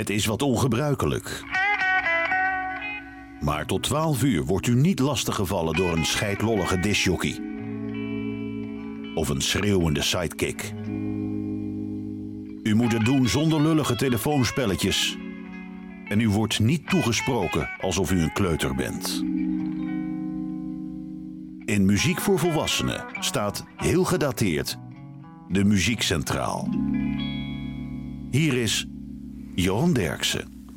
Het is wat ongebruikelijk. Maar tot 12 uur wordt u niet lastiggevallen door een scheidlollige disjockey. Of een schreeuwende sidekick. U moet het doen zonder lullige telefoonspelletjes. En u wordt niet toegesproken alsof u een kleuter bent. In Muziek voor Volwassenen staat heel gedateerd de Muziek Centraal. Hier is Johan Derksen.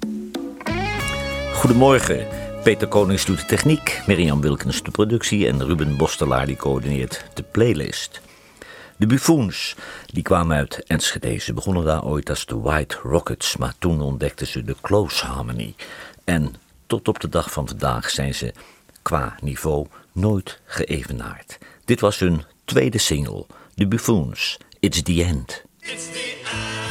Goedemorgen. Peter Konings doet de techniek, Mirjam Wilkens de productie en Ruben Bostelaar die coördineert de playlist. De Buffoons die kwamen uit Enschede. Ze begonnen daar ooit als de White Rockets, maar toen ontdekten ze de Close Harmony. En tot op de dag van vandaag zijn ze qua niveau nooit geëvenaard. Dit was hun tweede single, The Buffoons, It's the End. It's the end.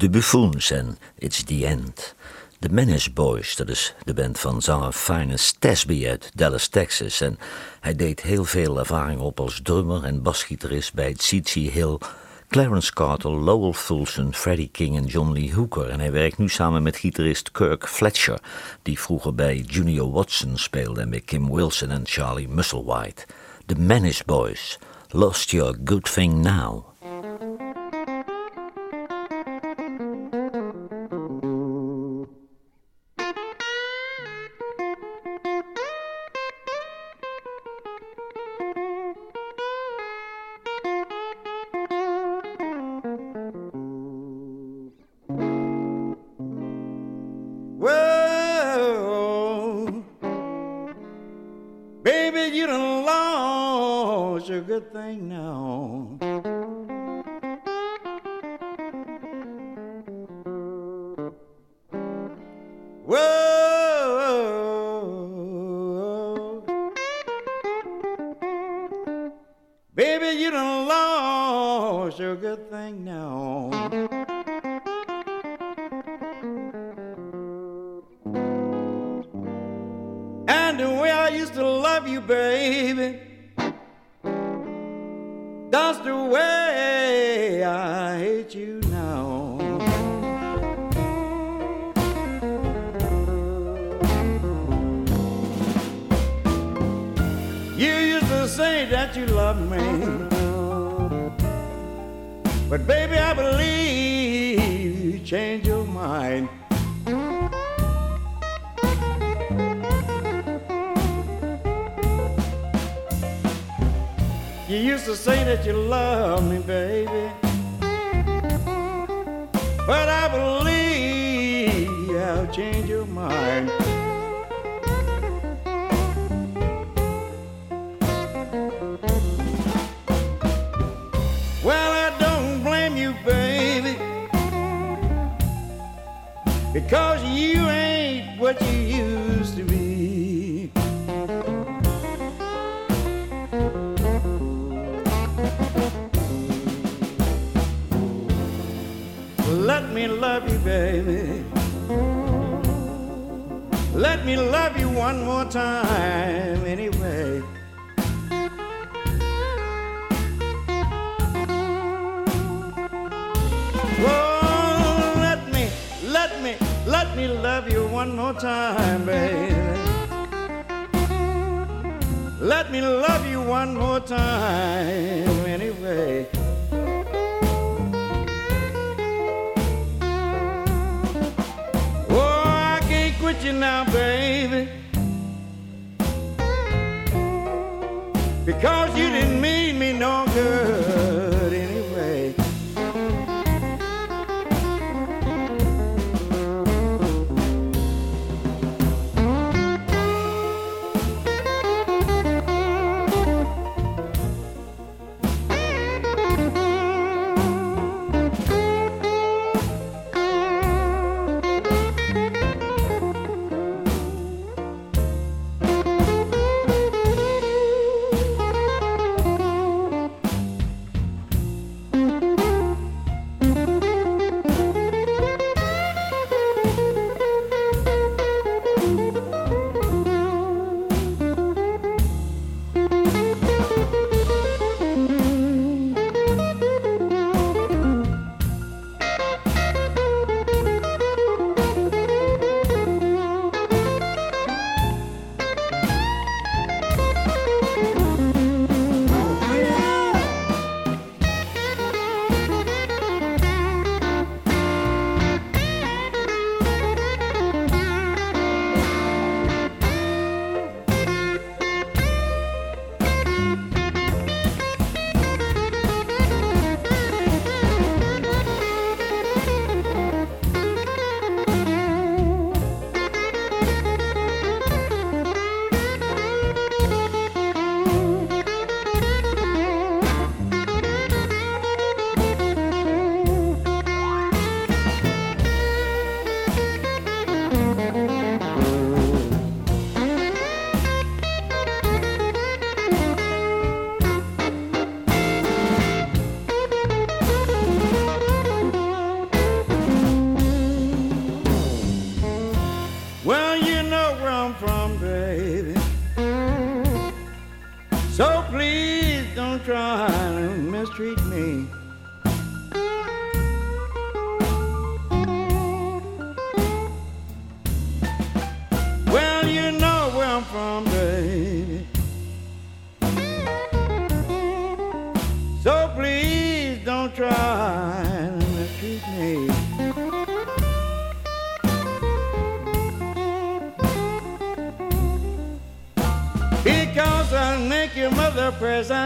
De Buffoons en It's the End. De Menace Boys, dat is de band van zanger Finest Tasby uit Dallas, Texas. En hij deed heel veel ervaring op als drummer en basgitarist bij C.C. Hill, Clarence Carter, Lowell Fulson, Freddie King en John Lee Hooker. En hij werkt nu samen met gitarist Kirk Fletcher, die vroeger bij Junior Watson speelde en bij Kim Wilson en Charlie Musselwhite. De Menace Boys, Lost Your Good Thing Now. on. Whoa, baby, you done lost your good thing now. And the way I used to love you, baby. Way I hate you now. You used to say that you loved me. But baby, I believe you changed your mind. Used to say that you love me, baby. But I believe I'll change your mind. Well, I don't blame you, baby. Because you ain't what you used love you, baby. Let me love you one more time, anyway. Oh, let me, let me, let me love you one more time, baby. Let me love you one more time, anyway. You now, baby. Because you didn't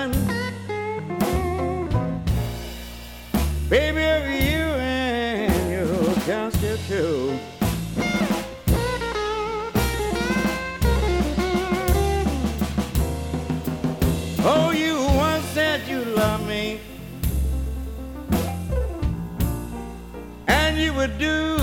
a. Baby, of you and your too. Oh, you once said you love me. And you would do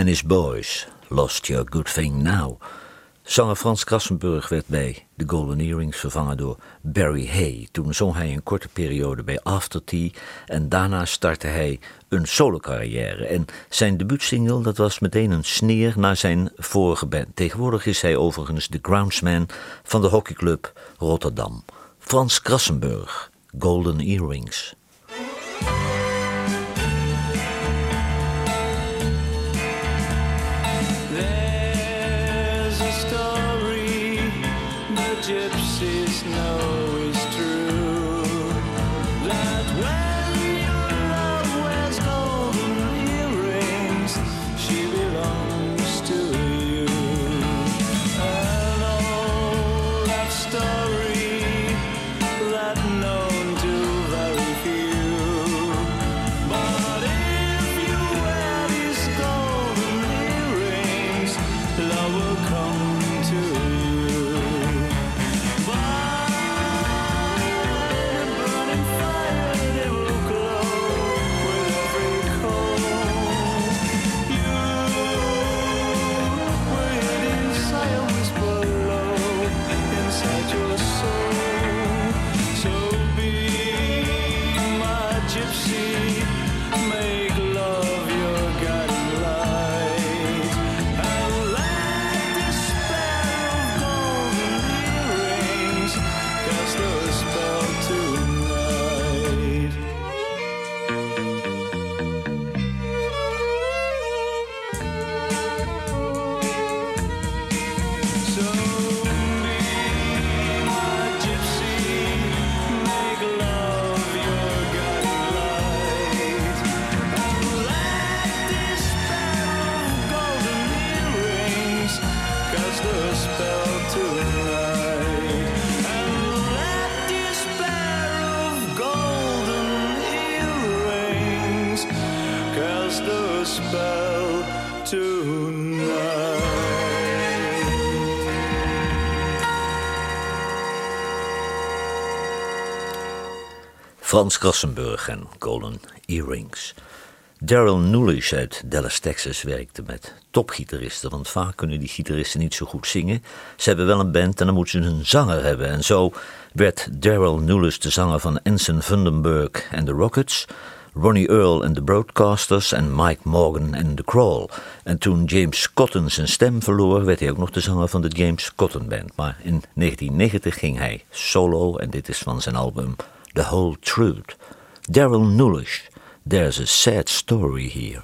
The Manish Boys, Lost Your Good Thing Now. Zanger Frans Krassenburg werd bij de Golden Earrings vervangen door Barry Hay. Toen zong hij een korte periode bij After Tea en daarna startte hij een solocarrière. En zijn debuutsingle dat was meteen een sneer naar zijn vorige band. Tegenwoordig is hij overigens de groundsman van de hockeyclub Rotterdam. Frans Krassenburg, Golden Earrings. Frans Krassenburg en Golden Earrings. Daryl Nulish uit Dallas, Texas werkte met topgitaristen, want vaak kunnen die gitaristen niet zo goed zingen. Ze hebben wel een band en dan moeten ze een zanger hebben. En zo werd Daryl Nulish de zanger van Ensign Vandenberg en de Rockets, Ronnie Earl en de Broadcasters en Mike Morgan en The Crawl. En toen James Cotton zijn stem verloor, werd hij ook nog de zanger van de James Cotton Band. Maar in 1990 ging hij solo en dit is van zijn album The Whole Truth. Darrell Nulisch, There's a Sad Story Here.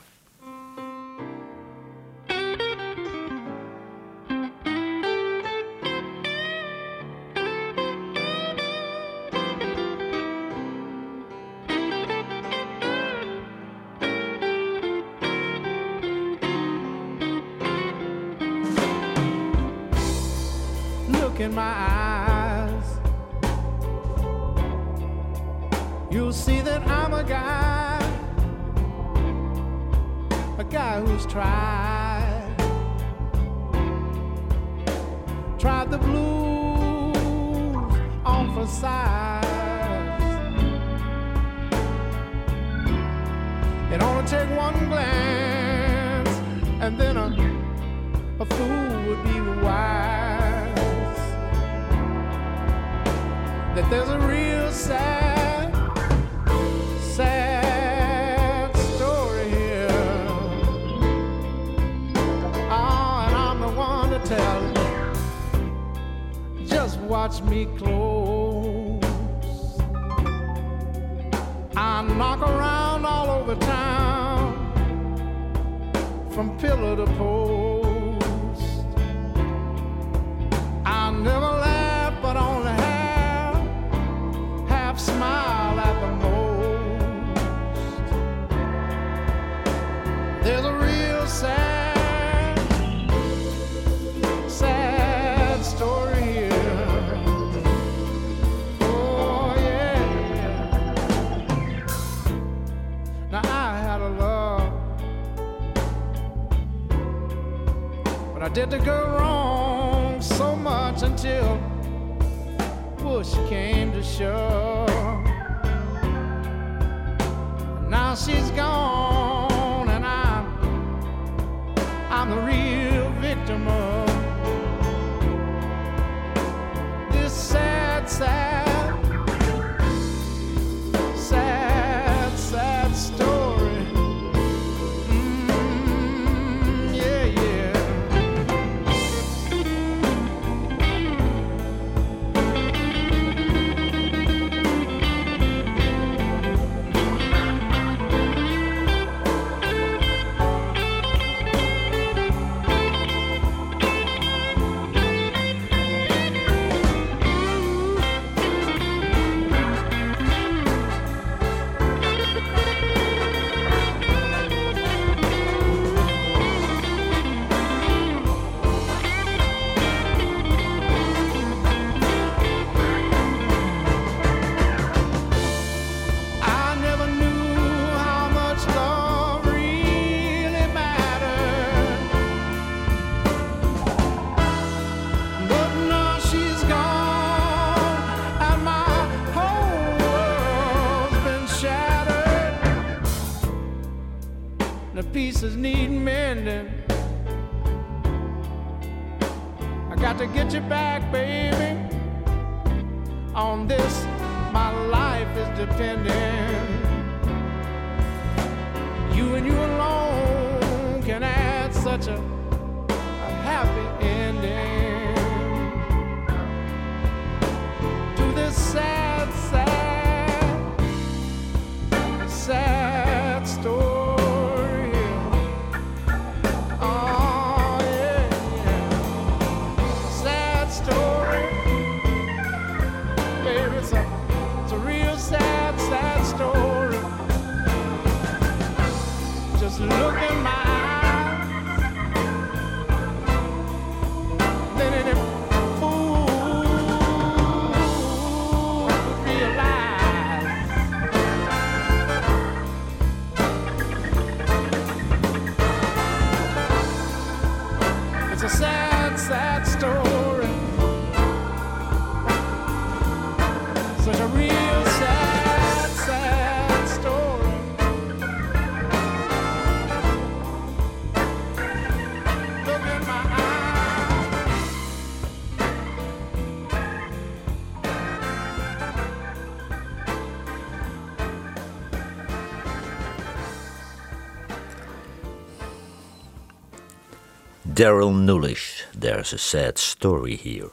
Daryl Nulish, There's a Sad Story Here.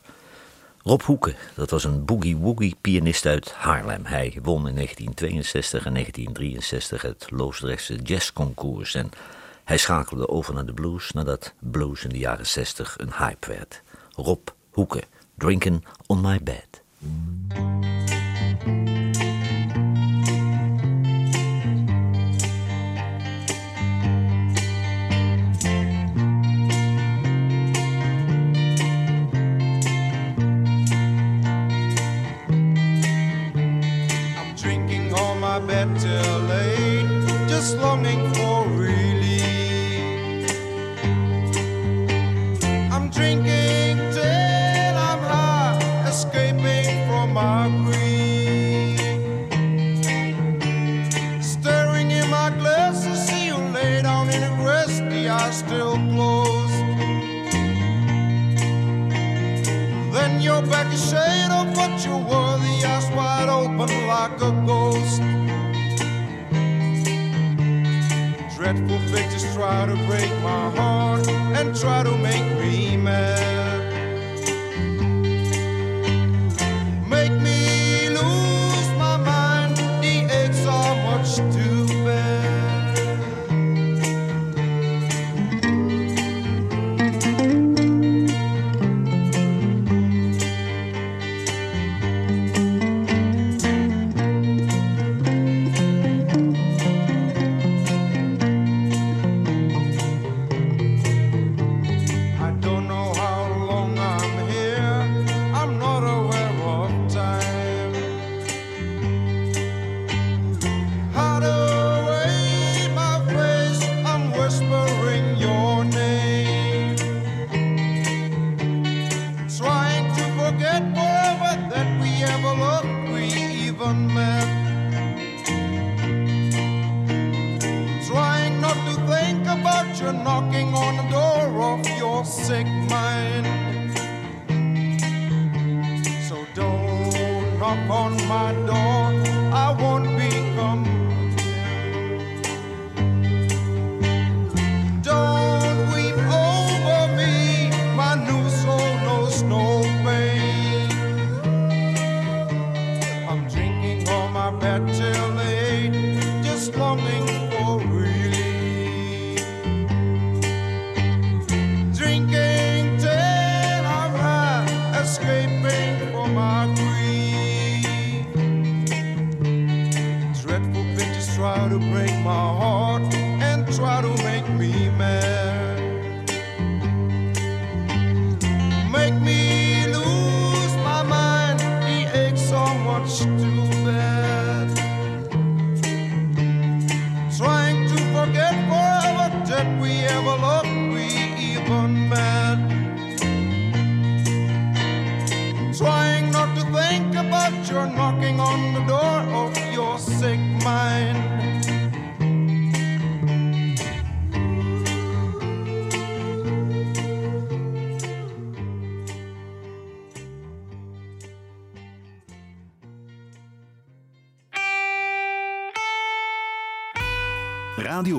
Rob Hoeken, dat was een boogie-woogie-pianist uit Haarlem. Hij won in 1962 en 1963 het Loosdrechtse jazzconcours... en hij schakelde over naar de blues nadat blues in de jaren 60 een hype werd. Rob Hoeken, Drinking on My Bed. On till late, just longing for relief. I'm drinking till I'm high, escaping from my grief. Staring in my glass to see you lay down in a rest, the eyes still closed. Then your back is shade of what you were, the eyes wide open like a ghost. Dreadful pictures try to break my heart and try to make me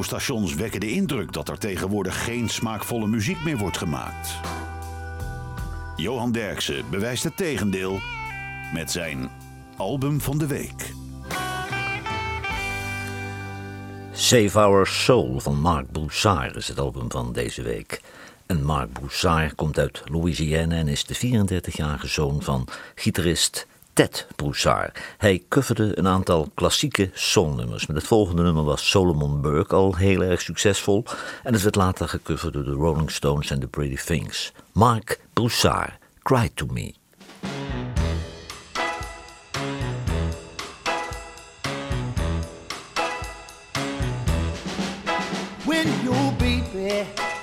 Radiostations wekken de indruk dat er tegenwoordig geen smaakvolle muziek meer wordt gemaakt. Johan Derksen bewijst het tegendeel met zijn album van de week. Save Our Soul van Marc Broussard is het album van deze week. En Marc Broussard komt uit Louisiana en is de 34-jarige zoon van gitarist Ted Broussard. Hij coverde een aantal klassieke soulnummers. Met het volgende nummer was Solomon Burke al heel erg succesvol. En het werd later gecoverd door de Rolling Stones en The Pretty Things. Marc Broussard, Cry To Me. when your baby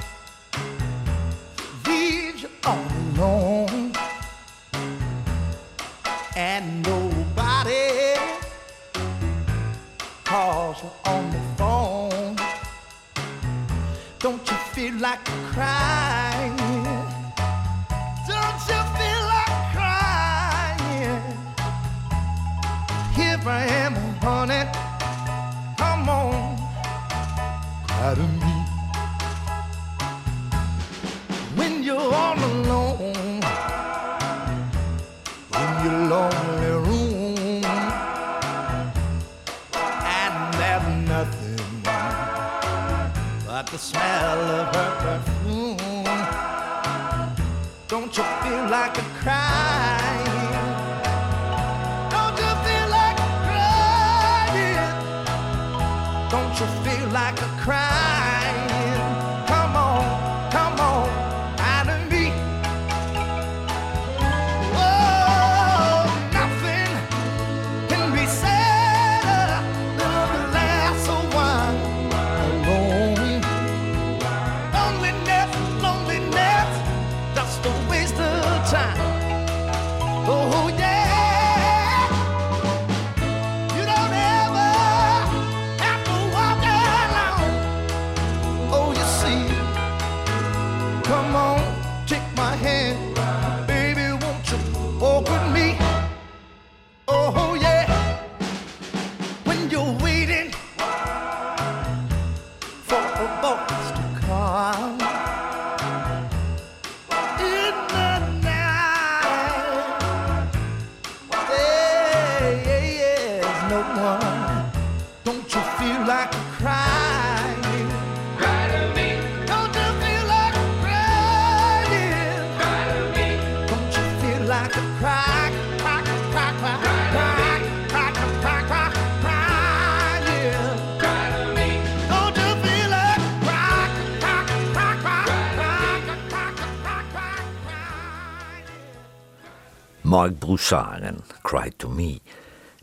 En Cry To Me.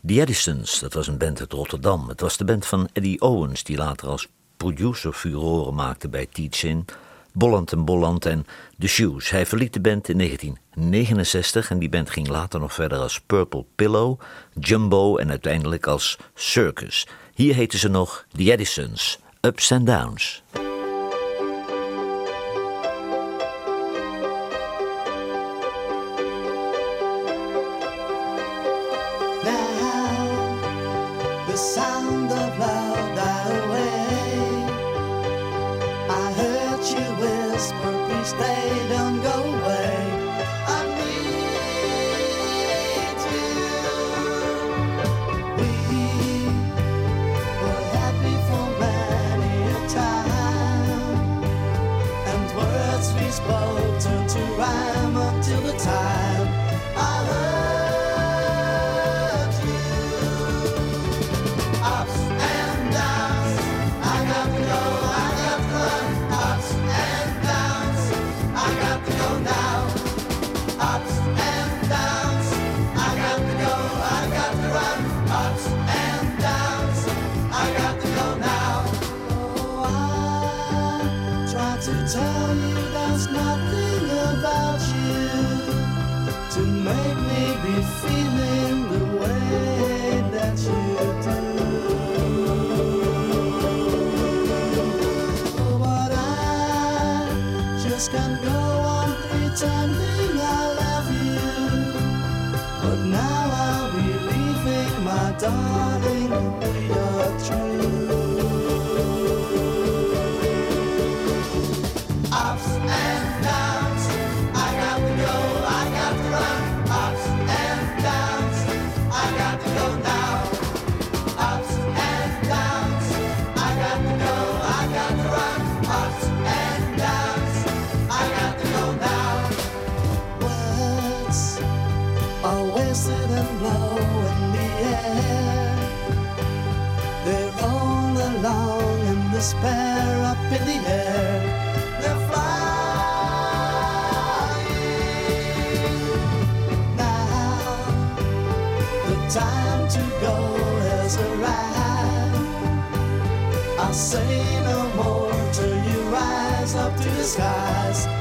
The Edisons, dat was een band uit Rotterdam. Het was de band van Eddie Owens, die later als producer furoren maakte bij Teach-In, Bolland en Bolland en The Shoes. Hij verliet de band in 1969 en die band ging later nog verder als Purple Pillow, Jumbo en uiteindelijk als Circus. Hier heten ze nog The Edisons, Ups and Downs. Despair up in the air. They're flying now. The time to go has arrived. I'll say no more till you rise up to the skies.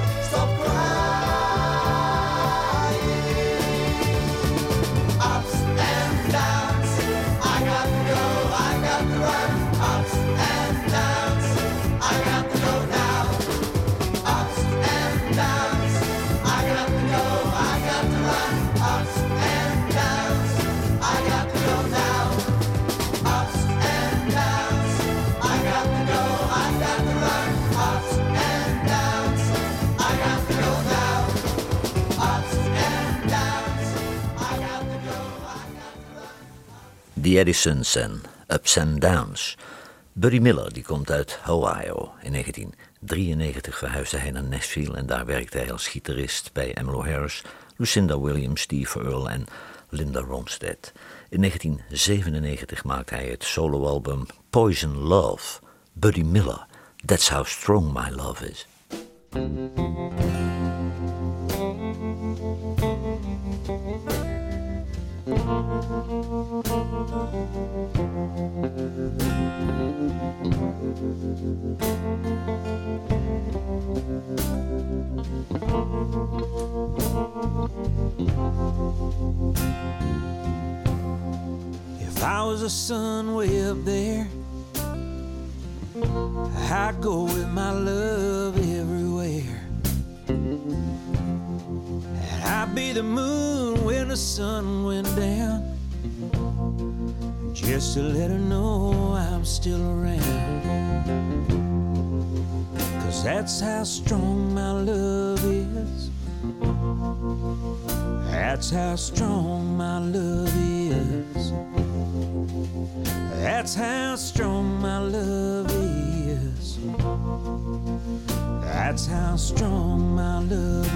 The Edisons en Ups and Downs. Buddy Miller die komt uit Ohio. In 1993 verhuisde hij naar Nashville en daar werkte hij als gitarist bij Emmylou Harris, Lucinda Williams, Steve Earle en Linda Ronstadt. In 1997 maakte hij het soloalbum Poison Love. Buddy Miller, That's How Strong My Love Is. I a sun way up there, I'd go with my love everywhere. And I'd be the moon when the sun went down, just to let her know I'm still around. Cause that's how strong my love is. That's how strong my love is. That's how strong my love is. That's how strong my love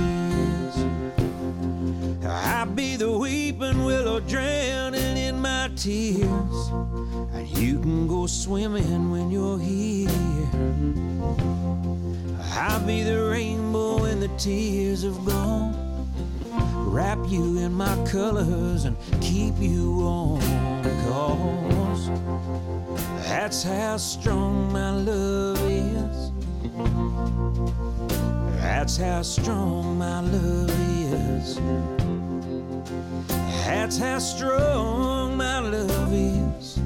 is. I'll be the weeping willow drowning in my tears. And you can go swimming when you're here. I'll be the rainbow when the tears have gone. Wrap you in my colors and keep you warm. Cause that's how strong my love is. That's how strong my love is. That's how strong my love is.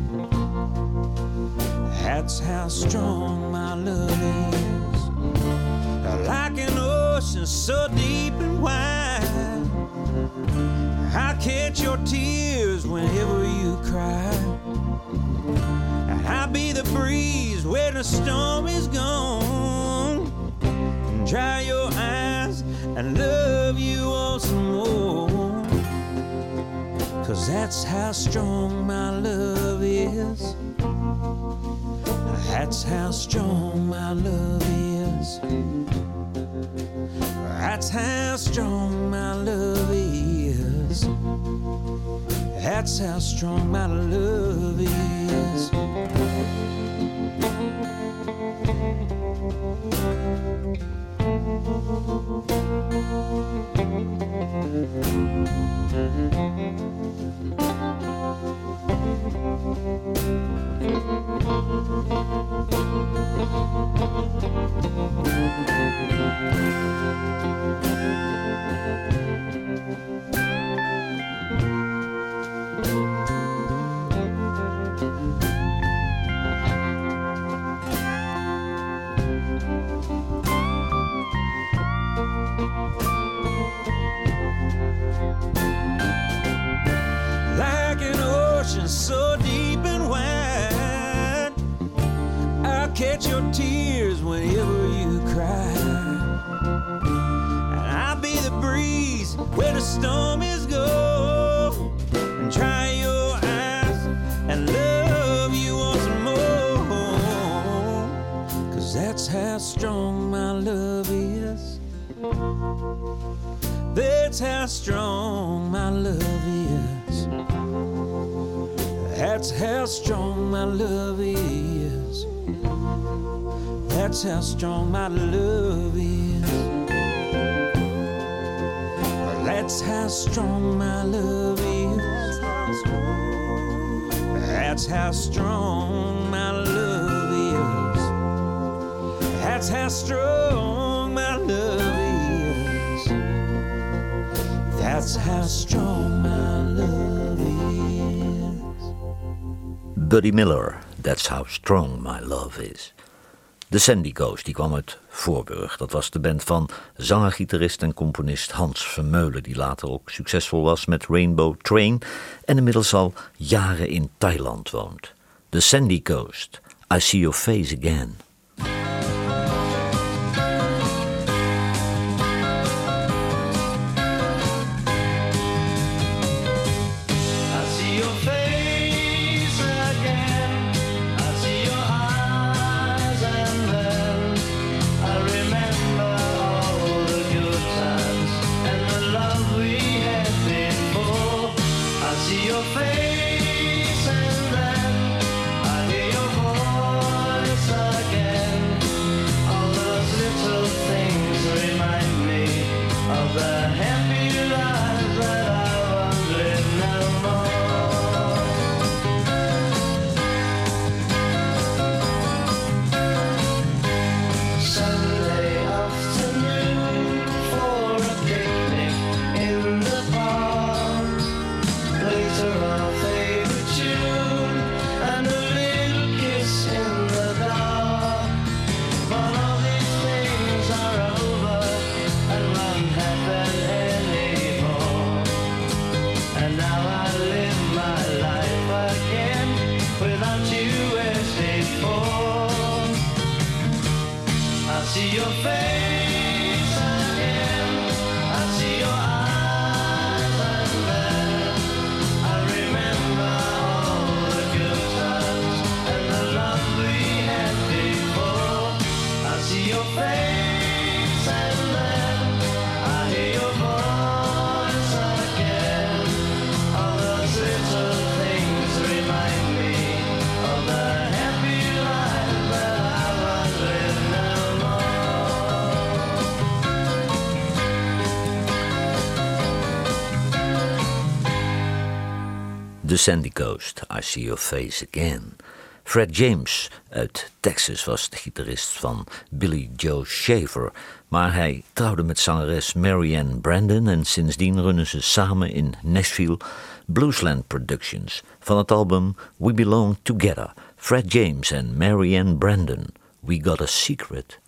That's how strong my love is. Like an ocean so deep. I catch your tears whenever you cry. And I'll be the breeze when the storm is gone. Dry your eyes and love you all some more. Cause that's how strong my love is. That's how strong my love is. That's how strong my love is. That's how strong my love is. Wide. I'll catch your tears whenever you cry. And I'll be the breeze where the storm is gone. And dry your eyes and love you once more. Cause that's how strong my love is. That's how strong my love is. That's how strong my love is. That's how strong my love is. That's how strong my love is. That's how strong my love is. That's how strong my love is. That's how strong my love is. Buddy Miller, That's How Strong My Love Is. De Sandy Coast die kwam uit Voorburg. Dat was de band van zanger, gitarist en componist Hans Vermeulen... die later ook succesvol was met Rainbow Train... en inmiddels al jaren in Thailand woont. De Sandy Coast, I See Your Face Again... Sandy Coast, I See Your Face Again. Fred James uit Texas was de gitarist van Billy Joe Shaver, maar hij trouwde met zangeres Marianne Brandon en sindsdien runnen ze samen in Nashville Bluesland Productions van het album We Belong Together. Fred James en Marianne Brandon, We Got a Secret.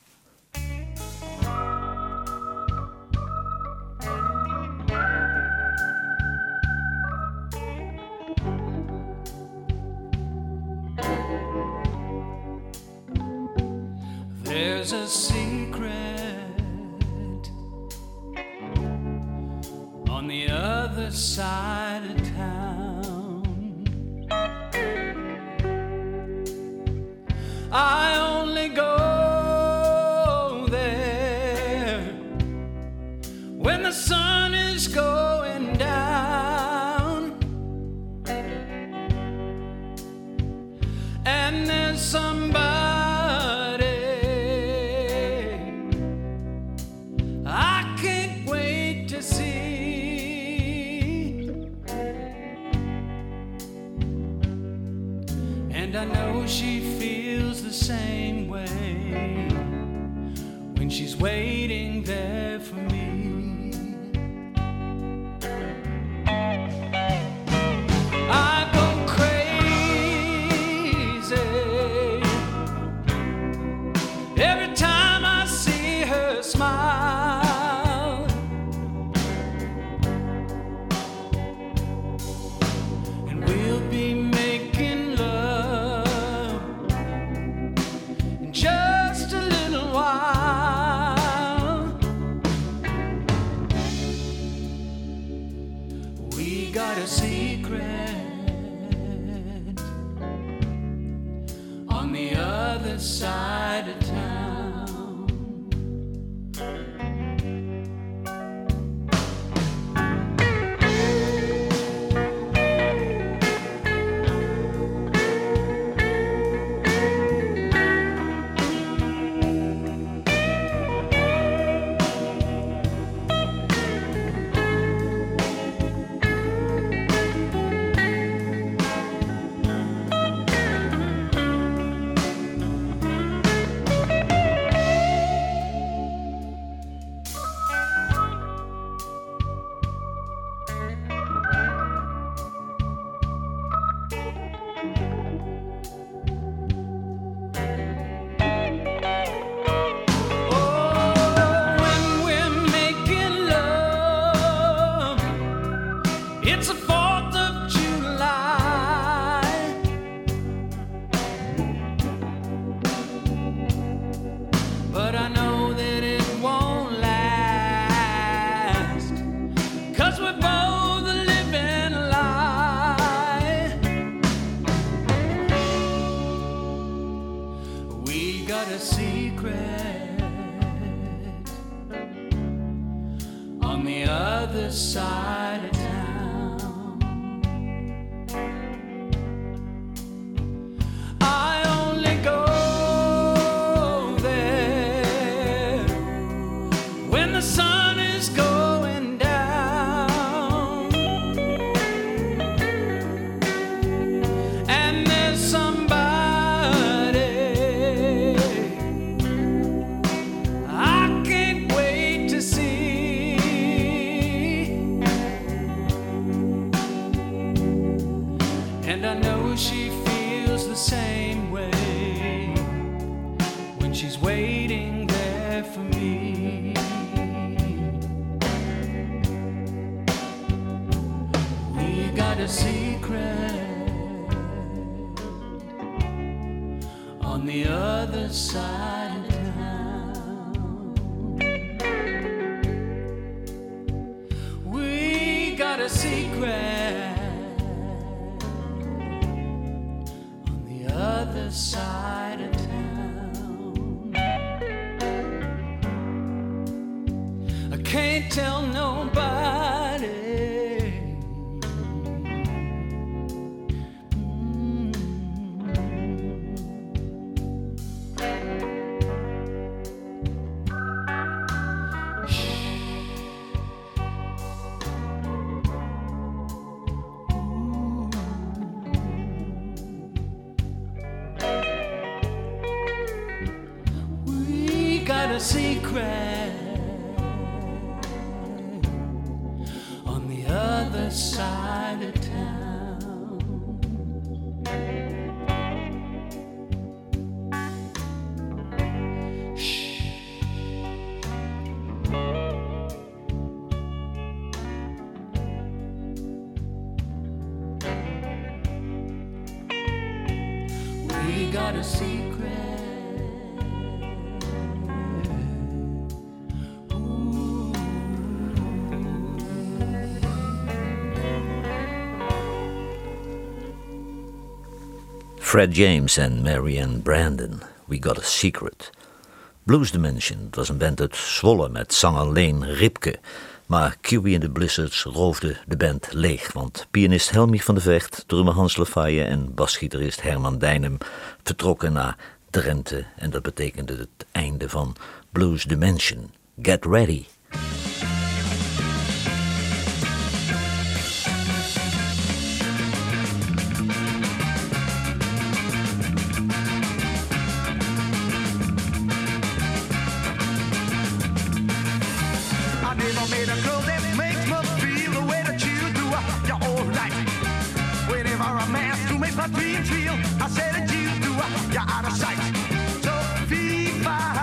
Got a secret. On the other side secret Fred James en Marianne Brandon, We Got a Secret. Blues Dimension het was een band uit Zwolle met zanger Leen Ripke. Maar Kiwi and the Blizzards roofde de band leeg, want pianist Helmich van de Vecht, drummer Hans Lefaye en basgitarist Herman Dijnem vertrokken naar Drenthe en dat betekende het einde van Blues Dimension. Get ready! Never made a girl that makes me feel the way that you do. You're alright. Whenever I'm asked to make my dreams I you. You're out of sight. So fee fi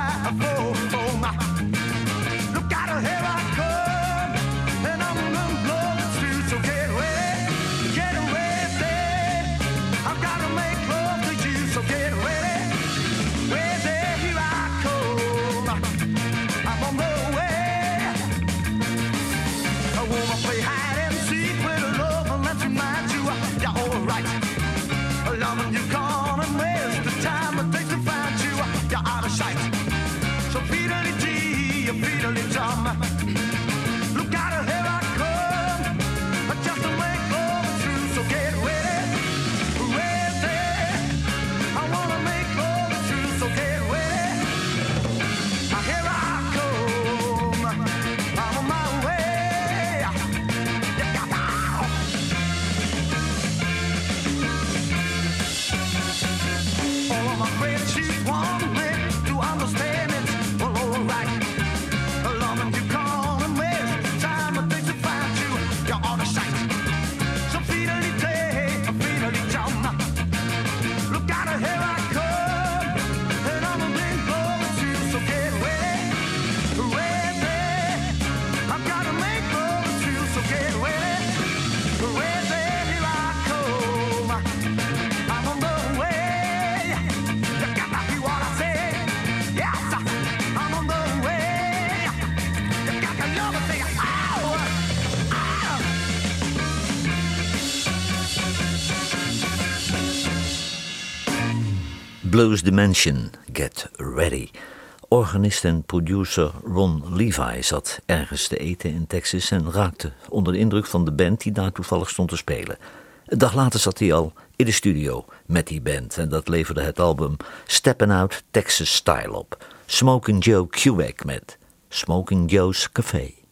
Blues Dimension, Get Ready. Organist en producer Ron Levi zat ergens te eten in Texas en raakte onder de indruk van de band die daar toevallig stond te spelen. Een dag later zat hij al in de studio met die band en dat leverde het album Steppin' Out Texas Style op. Smoking Joe Quebec met Smoking Joe's Café.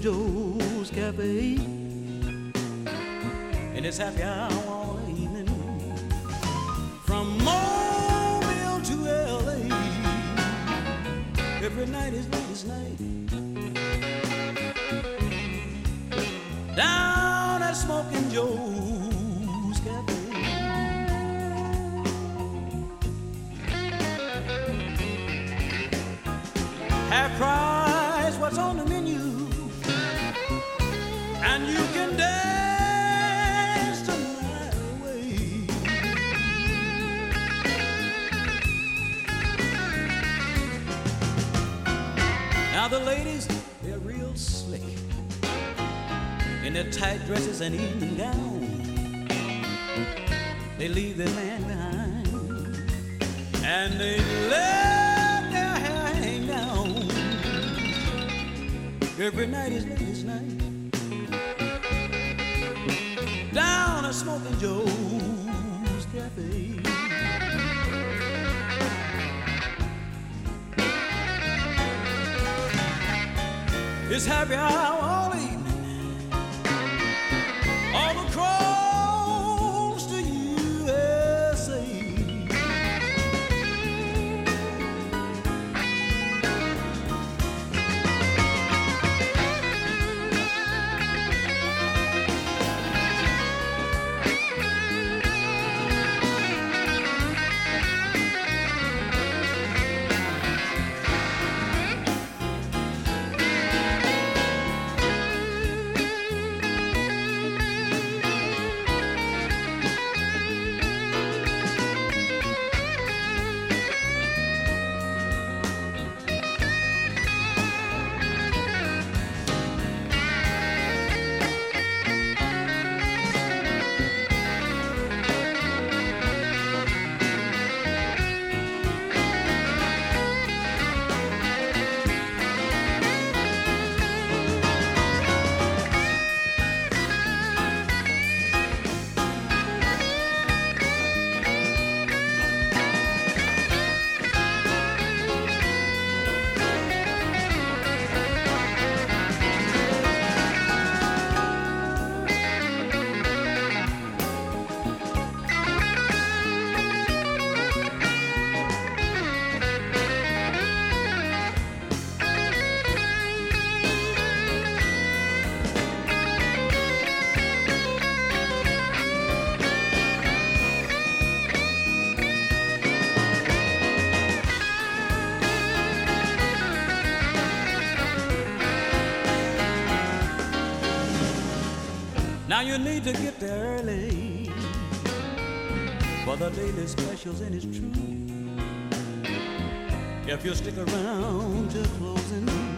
Joe's Cafe, and it's happy hour in their tight dresses and evening gowns. They leave their man behind and they let their hair hang down. Every night is ladies' night. Down at Smoking Joe's Cafe. It's happy hour Now you need to get there early for the daily specials, and it's true. If you stick around till closing,